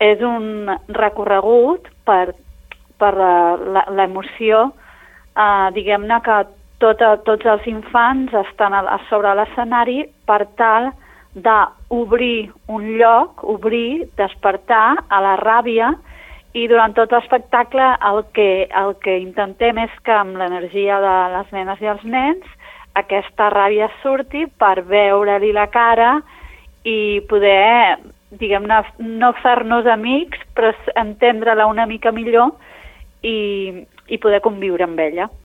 és un recorregut per, per eh, l'emoció, eh, diguem-ne que tot, tots els infants estan a, a sobre l'escenari per tal d'obrir un lloc, obrir, despertar a la ràbia i durant tot l'espectacle el, que, el que intentem és que amb l'energia de les nenes i els nens aquesta ràbia surti per veure-li la cara i poder, diguem-ne, no fer-nos amics, però entendre-la una mica millor i, i poder conviure amb ella.